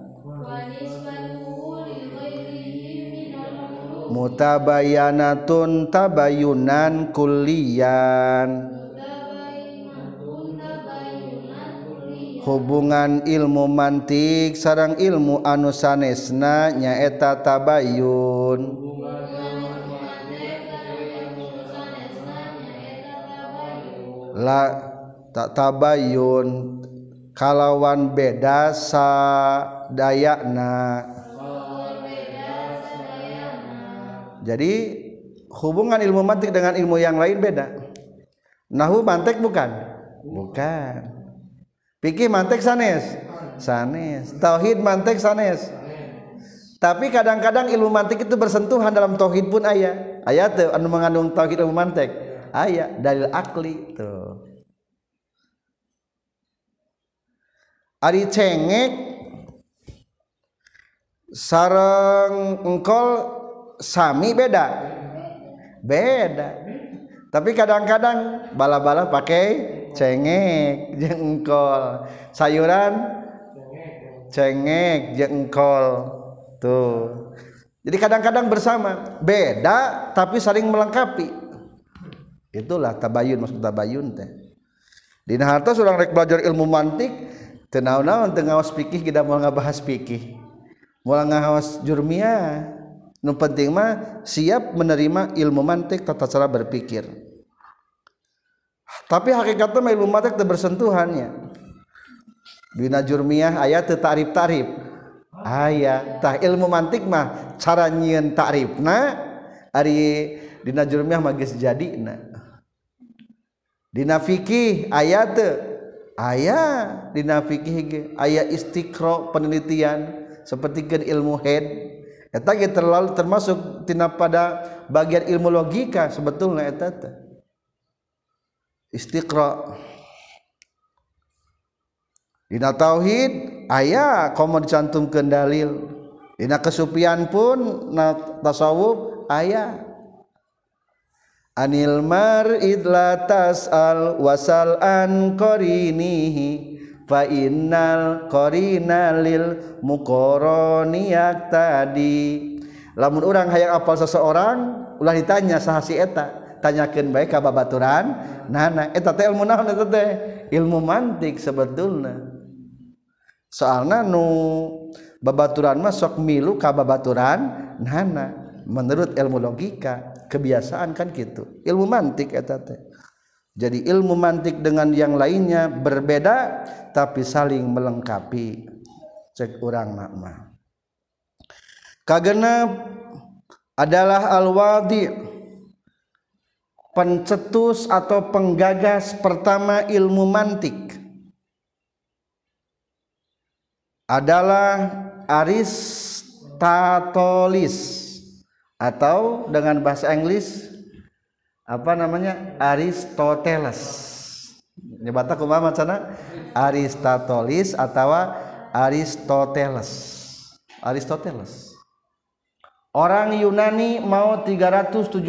mutabayanatun tabayunan kulliyan. Hubungan ilmu mantik sarang ilmu anu sanesna nyaeta tabayun. La tak tabayun kalawan beda sadayana. Jadi hubungan ilmu mantik dengan ilmu yang lain beda. Nahu mantek bukan? Bukan. Pikir mantek sanes? Sanes. Tauhid mantek sanes? Tapi kadang-kadang ilmu mantik itu bersentuhan dalam tauhid pun ayat ayat tuh anu mengandung tauhid ilmu mantek? Ayat dalil akli tuh. Ari cengek sarang engkol Sami beda. Beda. Tapi kadang-kadang bala-bala pakai cengek jengkol. Sayuran? Cengek jengkol. Tuh. Jadi kadang-kadang bersama. Beda tapi saling melengkapi. Itulah tabayun maksud tabayun teh. Di harta seorang rek belajar ilmu mantik tenau-naun tengah pikih kita mau ngabahas pikih. Mau ngawas jurmia penting mah siap menerima ilmu mantik tata cara berpikir. Tapi hakikatnya mah ilmu mantik bersentuhannya bina jurmiyah ayat tarif tarif ayat tah ilmu mantik mah cara nyieun ta'rifna ari dina jurmiyah mah geus jadina. Dina fikih ayat ayat dina fikih ayat istiqra penelitian seperti ilmu head eta terlalu termasuk tina pada bagian ilmu logika sebetulnya eta teh. Istiqra. Dina tauhid aya komo dicantumkeun dalil. Dina kesupian pun na tasawuf aya. Anil mar'id la tas'al wasal an qarinihi fa innal qarina lil mukoroniak tadi. Lamun orang hayang apal seseorang ulah ditanya saha si eta? Tanyakeun bae ka babaturan. Nana eta teh ilmu naon eta teh? Ilmu mantik sebetulna. Soalna nu babaturan mah sok milu ka babaturan nana menurut ilmu logika kebiasaan kan gitu ilmu mantik eta teh. Jadi ilmu mantik dengan yang lainnya berbeda tapi saling melengkapi. Cek orang makna. Kagenap adalah al-wadi pencetus atau penggagas pertama ilmu mantik. Adalah Aristoteles atau dengan bahasa Inggris apa namanya? Aristoteles. Nyebata kumaha macana Aristoteles atau Aristoteles. Aristoteles. Orang Yunani mau 372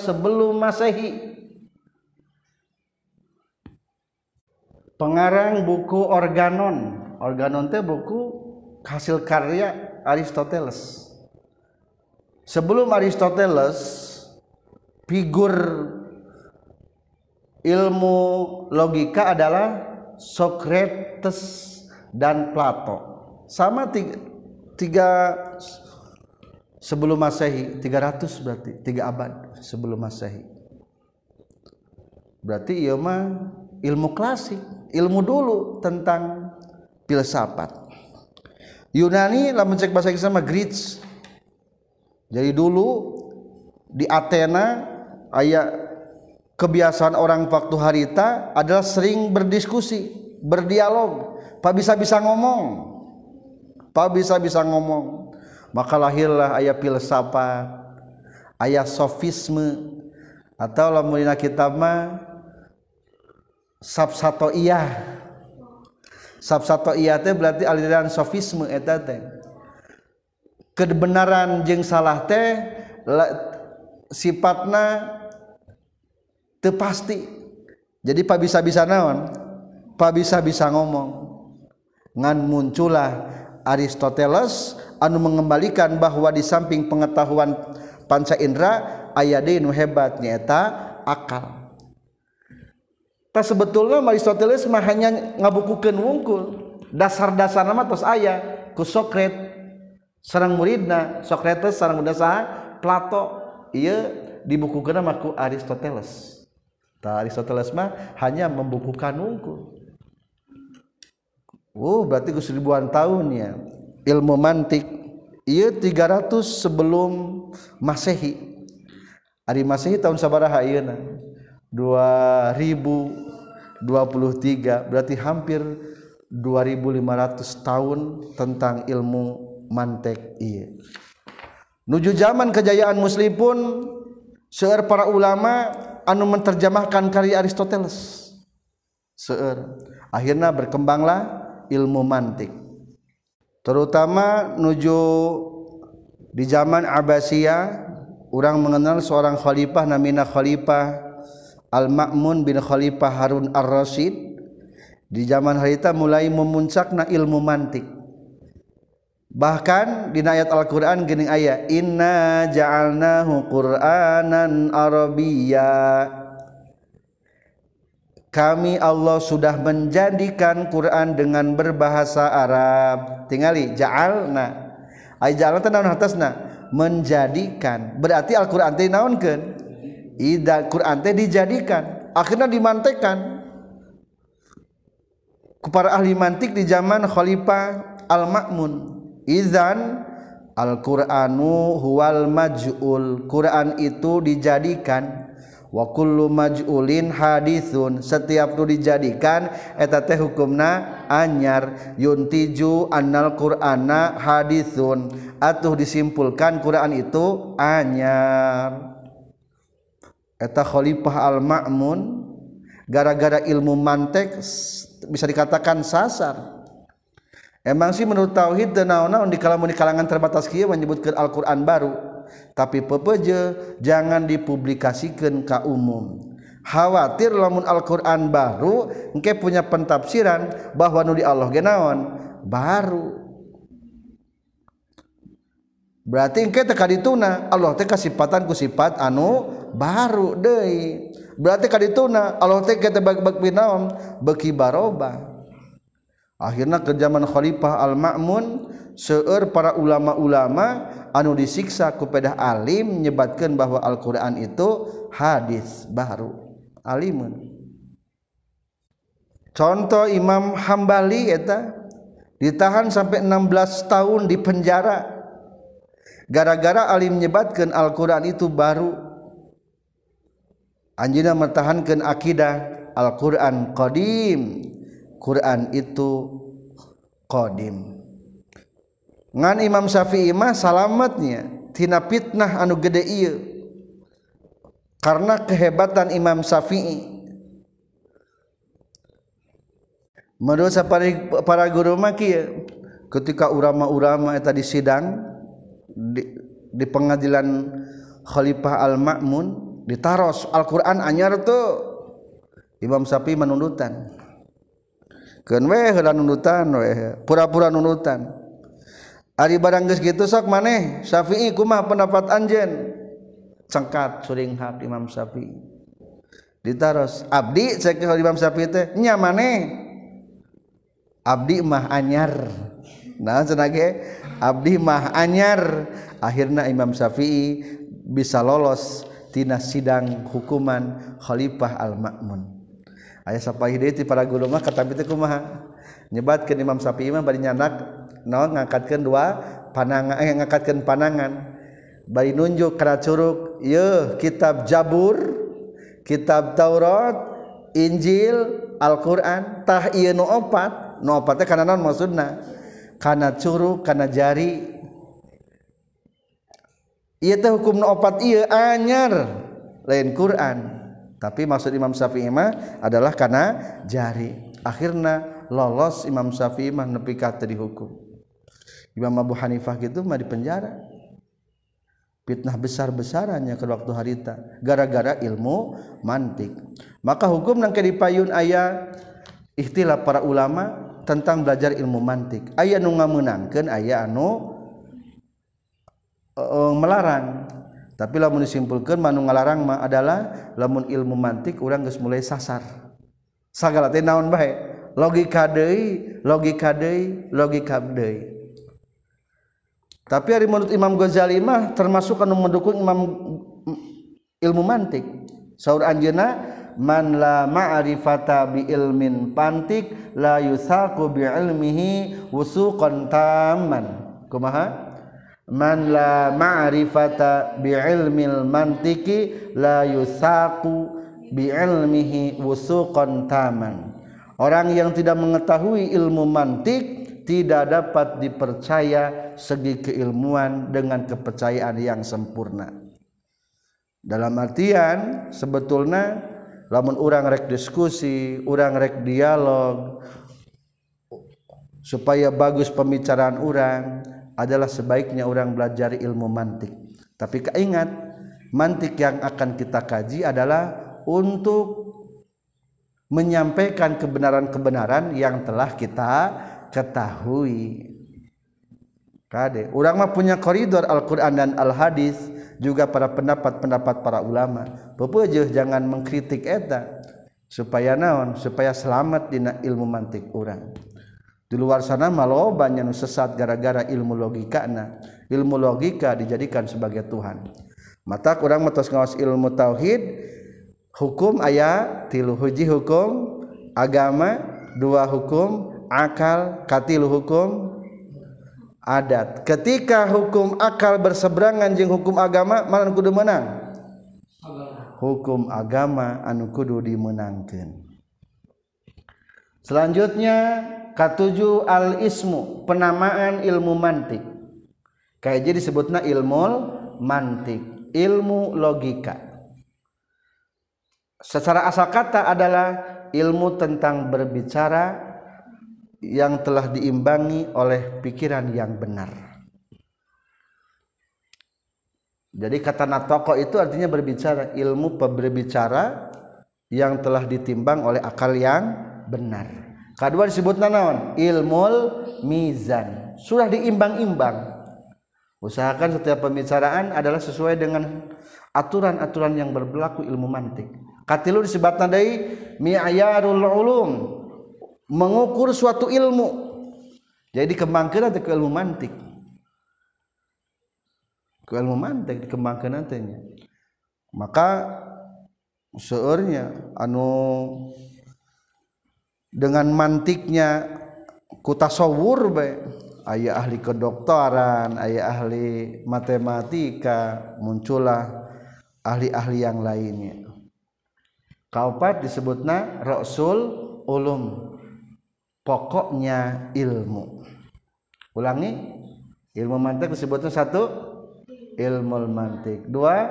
sebelum Masehi. Pengarang buku Organon. Organon teh buku hasil karya Aristoteles. Sebelum Aristoteles figur ilmu logika adalah Socrates dan Plato. Sama tiga, tiga sebelum masehi 300 berarti tiga abad sebelum masehi. Berarti iya mah ilmu klasik ilmu dulu tentang filsafat. Yunani lah mencek bahasa Inggris sama Greeks. Jadi dulu di Athena ayat kebiasaan orang waktu harita adalah sering berdiskusi berdialog pak bisa-bisa ngomong. Pak bisa-bisa ngomong. Maka lahirlah ayat filsafat ayat sofisme atau lamurina kita mah sabsatoiyah sabsatoiyah teh berarti aliran sofisme eta teh. Kebenaran jeung salah teh sifatna pasti. Jadi Pak bisa-bisa naon? Pak bisa-bisa ngomong. Ngan muncullah Aristoteles anu mengembalikan bahwa di samping pengetahuan panca indera aya nu hebat nyata akal. Tak sebetulnya Aristoteles mah hanya ngabukukeun wungkul. Dasar-dasar nama tos aya ku Sokrat. Sarang muridna Sokrates sarang muda Plato. Iya dibukukan maku Aristoteles ta Aristoteles mah hanya membukukan unggul. Oh berarti ke seribuan tahun ya. Ilmu mantik. Iya 300 sebelum masehi. Hari masehi tahun sabaraha iya 2023 berarti hampir 2500 tahun tentang ilmu mantek iya. Nuju zaman kejayaan muslim pun seueur para ulama anu menerjemahkan karya Aristoteles. Seueur. Akhirnya berkembanglah ilmu mantik. Terutama nuju di zaman Abbasiyah orang mengenal seorang khalifah namina khalifah Al-Ma'mun bin Khalifah Harun Ar-Rasyid. Di zaman harita mulai memuncakna ilmu mantik. Bahkan di ayat Al-Qur'an gini ayat inna ja'alnahu qur'anan arabiyya. Kami Allah sudah menjadikan Quran dengan berbahasa Arab. Tingali ja'alna. Ay ja'alna teh naon atasna menjadikan. Berarti Alquran naonkan Ida Quran dijadikan. Akhirnya dimantekan. Kepada ahli mantik di zaman Khalifah Al-Makmun izan Al-Quranu huwal maj'ul. Quran itu dijadikan. Wa kullu maj'ulin hadithun. Setiap itu dijadikan eta teh hukumna anyar. Yuntiju annal qur'ana hadithun. Atuh disimpulkan Quran itu anyar. Eta khalifah al-ma'mun gara-gara ilmu mantek bisa dikatakan sasar. Emang sih menurut tauhid dan naon-naon di kalangan di kalangan terbatas kia menyebutkan Al-Quran baru. Tapi pepeje jangan dipublikasikan ke umum. Khawatir lamun Al-Quran baru engke punya pentafsiran bahwa nuli Allah genaon baru. Berarti engke teka dituna Allah teh kasipatan ku sifat anu baru deui. Berarti kadituna Allah teh kita bagi-bagi naon beki baroba. akhirnya ke zaman Khalifah Al-Ma'mun seueur para ulama-ulama anu disiksa kepada alim menyebatkan bahwa Al-Quran itu hadis baru. Alimun. Contoh Imam Hambali eta ditahan sampai 16 tahun di penjara. Gara-gara alim menyebatkan Al-Quran itu baru. Anjina mertahankan akidah Al-Quran Qadim. Quran itu qadim. Ngan Imam Syafi'i mah salamatnya tina fitnah anu gede ieu. Karena kehebatan Imam Syafi'i. Menurut para, para guru mah kieu ketika ulama-ulama eta disidang di, di pengadilan Khalifah Al-Ma'mun ditaros Al-Qur'an anyar tuh. Imam Syafi'i menundutan nunutan pura-pura nunutan Ari barang geus kitu sok maneh Syafi'i kumah pendapat anjen cengkat suring hak Imam Syafi'i. Ditaros abdi cek Imam Syafi'i teh nya maneh? Abdi mah anyar. Nah cenage abdi mah anyar. Akhirna Imam Syafi'i bisa lolos tina sidang hukuman Khalifah Al-Ma'mun. ayah sapahidai ti para guru mah kata itu kumaha nyebatkeun Imam Syafi'i mah bari nyanak naon ngangkatkeun dua panangan eh ngangkatkeun panangan. Bari nunjuk kana curug ieu kitab Jabur kitab Taurat Injil Al-Qur'an. Tah ieu nu opat nu opat teh kana naon maksudna? Kana curug kana jari. Ieu teh hukum nu opat ieu anyar lain Quran. Tapi maksud Imam Syafi'i mah adalah karena jari. Akhirnya lolos Imam Syafi'i mah nepi ka dihukum. Imam Abu Hanifah gitu mah di penjara. Fitnah besar-besarannya ke waktu harita. Gara-gara ilmu mantik. Maka hukum nang dipayun aya ikhtilaf para ulama tentang belajar ilmu mantik. Aya nu ngameunangkeun aya anu uh, melarang tapi lamun disimpulkan manu ngalarang mah adalah lamun ilmu mantik orang geus mulai sasar. Sagala teh naon bae? Logika deui logika deui logika deui. Tapi hari menurut Imam Ghazali mah termasuk anu mendukung Imam mm, ilmu mantik. Saur anjeuna man la ma'rifata bi ilmin pantik la yusaqu bi ilmihi wusuqan tamman. Kumaha? Man la ma'rifata bi'ilmil mantiki la yusaku bi'ilmihi wusuqan taman. Orang yang tidak mengetahui ilmu mantik tidak dapat dipercaya segi keilmuan dengan kepercayaan yang sempurna. Dalam artian sebetulnya lamun orang rek diskusi orang rek dialog supaya bagus pembicaraan orang adalah sebaiknya orang belajar ilmu mantik. Tapi keingat mantik yang akan kita kaji adalah untuk menyampaikan kebenaran-kebenaran yang telah kita ketahui. Kade orang mah punya koridor Al-Quran dan Al-Hadis juga para pendapat-pendapat para ulama. Pepejeh jangan mengkritik eta supaya naon? Supaya selamat dina ilmu mantik orang di luar sana malah banyak sesat gara-gara ilmu logika nah ilmu logika dijadikan sebagai Tuhan. Mata kurang metos ngawas ilmu tauhid hukum ayat tilu huji hukum agama dua hukum akal katilu hukum adat. Ketika hukum akal berseberangan jeung hukum agama mana kudu menang? Hukum agama anu kudu dimenangkan selanjutnya katujuh al ismu penamaan ilmu mantik kayak jadi disebutnya ilmu mantik ilmu logika secara asal kata adalah ilmu tentang berbicara yang telah diimbangi oleh pikiran yang benar. Jadi kata natoko itu artinya berbicara ilmu berbicara yang telah ditimbang oleh akal yang benar. Kedua disebut naon? Ilmul mizan. Sudah diimbang-imbang. Usahakan setiap pembicaraan adalah sesuai dengan aturan-aturan yang berlaku ilmu mantik. Katilu disebut nadai mi'ayarul ulum mengukur suatu ilmu jadi dikembangkan nanti ke ilmu mantik ke ilmu mantik dikembangkan nantinya maka seurnya anu dengan mantiknya kutasawur be. Ayah ahli kedokteran ayah ahli matematika muncullah ahli-ahli yang lainnya. Kaupat disebutna rasul ulum pokoknya ilmu. Ulangi ilmu mantik disebutnya satu ilmu mantik. Dua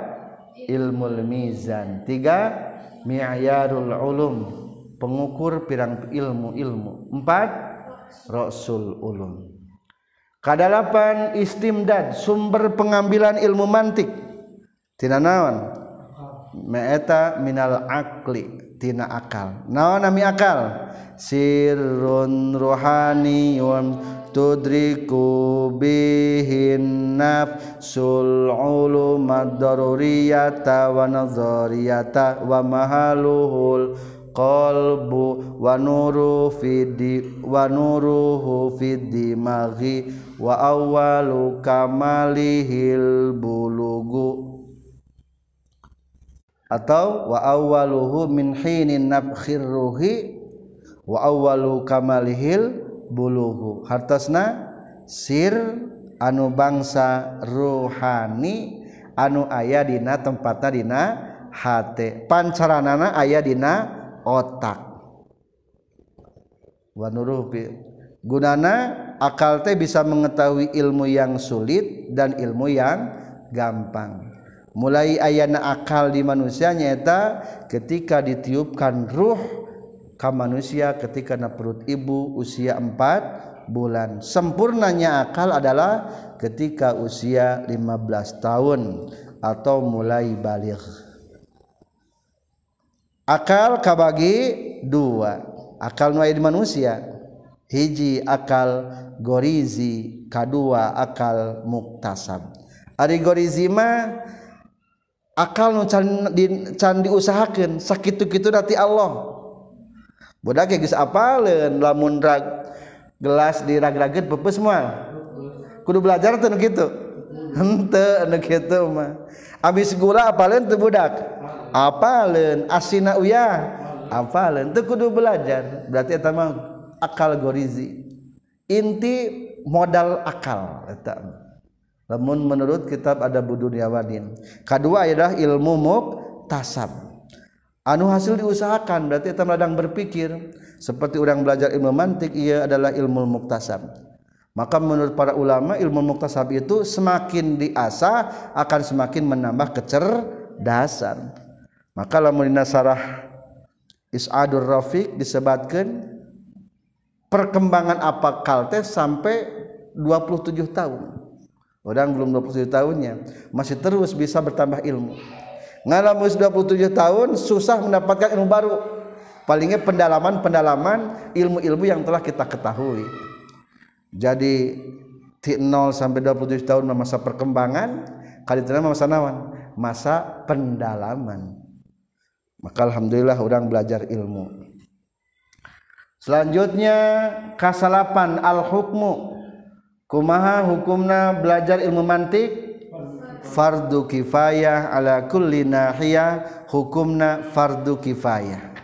ilmu mizan. Tiga mi'yarul ulum pengukur pirang ilmu ilmu. Empat rasul ulum. Kadalapan istimdad sumber pengambilan ilmu mantik. Tina naon? Meeta minal akli tina akal. Naon nami akal? Sirrun ruhaniyun tudriku bihin nafsul ulumad daruriyata wa nazariyata wa mahaluhul qalbu wa nuru fidi wa nuruhu fidi maghi wa awwalu kamalihil bulugu. Atau wa awwaluhu min hinin nafkhir ruhi wa awwalu kamalihil bulugu. Hartosna sir anu bangsa ruhani anu aya dina tempatna dina hate. Pancaranana aya dina otak. Wa nurufi gunana akal teh bisa mengetahui ilmu yang sulit dan ilmu yang gampang. Mulai ayana akal di manusia nyata ketika ditiupkan ruh manusia ketika na perut ibu usia 4 bulan. Sempurnanya akal adalah ketika usia 15 tahun atau mulai balik akal kabagi dua. Akal nu di manusia. Hiji akal gorizi kedua akal muktasab. Ari gorizi mah akal nu can, di, can diusahakeun sakitu kitu nanti Allah budak geus apaleun lamun rag, gelas diragraget pepes semua kudu belajar teu gitu habis gula apalin tebudak apalin asina uya apalin teu kudu belajar. Berarti eta mah akal gorizi. Inti modal akal eta lamun menurut kitab ada budunia wadin kedua adalah ilmu muk tasab anu hasil diusahakan berarti eta meladang berpikir. Seperti orang belajar ilmu mantik ia adalah ilmu muktasab. Maka menurut para ulama ilmu muktasab itu semakin diasah akan semakin menambah kecerdasan. Maka lamun sarah Is'adur Rafiq disebutkan perkembangan apa kalte sampai 27 tahun. Orang belum 27 tahunnya masih terus bisa bertambah ilmu. Ngalamus 27 tahun susah mendapatkan ilmu baru. Palingnya pendalaman-pendalaman ilmu-ilmu yang telah kita ketahui jadi t 0 sampai 27 tahun masa perkembangan kali itu masa nawan masa pendalaman. Maka alhamdulillah orang belajar ilmu. Selanjutnya kasalapan al-hukmu. Kumaha hukumna belajar ilmu mantik? Fardu kifayah ala kulli nahiyah hukumna fardu kifayah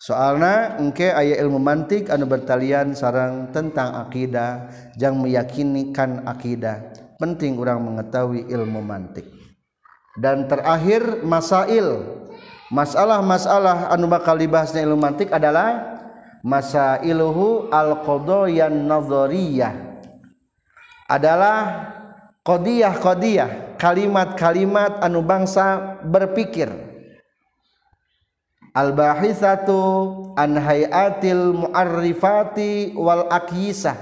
soalna engke aya ilmu mantik anu bertalian sarang tentang akidah jang meyakinikan akidah. Penting orang mengetahui ilmu mantik. Dan terakhir masail. Masalah-masalah anu bakal dibahasnya ilmu mantik adalah masailuhu al-qadayyan nadhariyah adalah qadiyah qadiyah kalimat-kalimat anu bangsa berpikir al-bahisatu an hayatil mu'arrifati wal aqyisah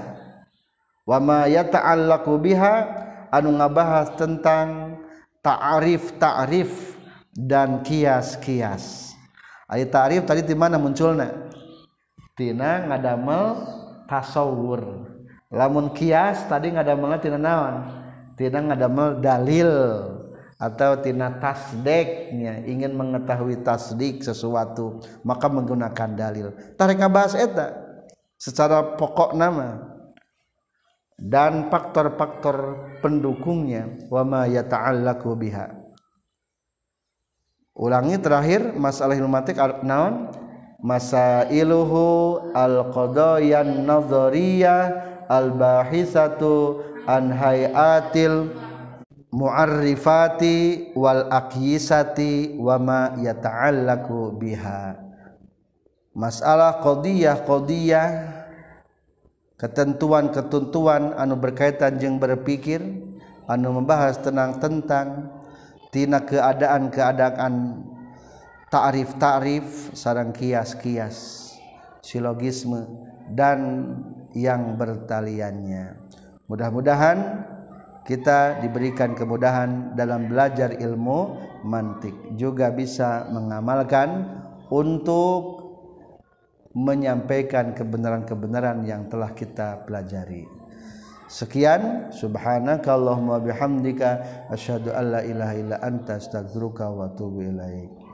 wa ma yata'allaqu biha anu ngabahas tentang ta'arif ta'rif dan kias-kias. Ayat ta'rif tadi di mana munculna? Tina ngadamel tasawur. Lamun kias tadi ngadamel tina naon? Tina ngadamel dalil atau tina tasdeknya ingin mengetahui tasdik sesuatu maka menggunakan dalil. Tarik ngabahas eta secara pokok nama dan faktor-faktor pendukungnya wa ma yata'allaqu biha. Ulangi terakhir masalah ilmatik naon? Masailuhu al-qadayan nadhariyah al-bahisatu an hayatil mu'arrifati wal aqyisati wa ma yata'allaqu biha. Masalah qadiyah qadiyah ketentuan-ketentuan anu berkaitan jeung berpikir anu membahas tenang tentang tina keadaan-keadaan ta'rif-ta'rif sarang kias-kias silogisme dan yang bertaliannya. Mudah-mudahan kita diberikan kemudahan dalam belajar ilmu mantik juga bisa mengamalkan untuk menyampaikan kebenaran-kebenaran yang telah kita pelajari. Sekian subhanakallahumma bihamdika asyhadu alla ilaha illa anta astaghfiruka wa atubu ilaik.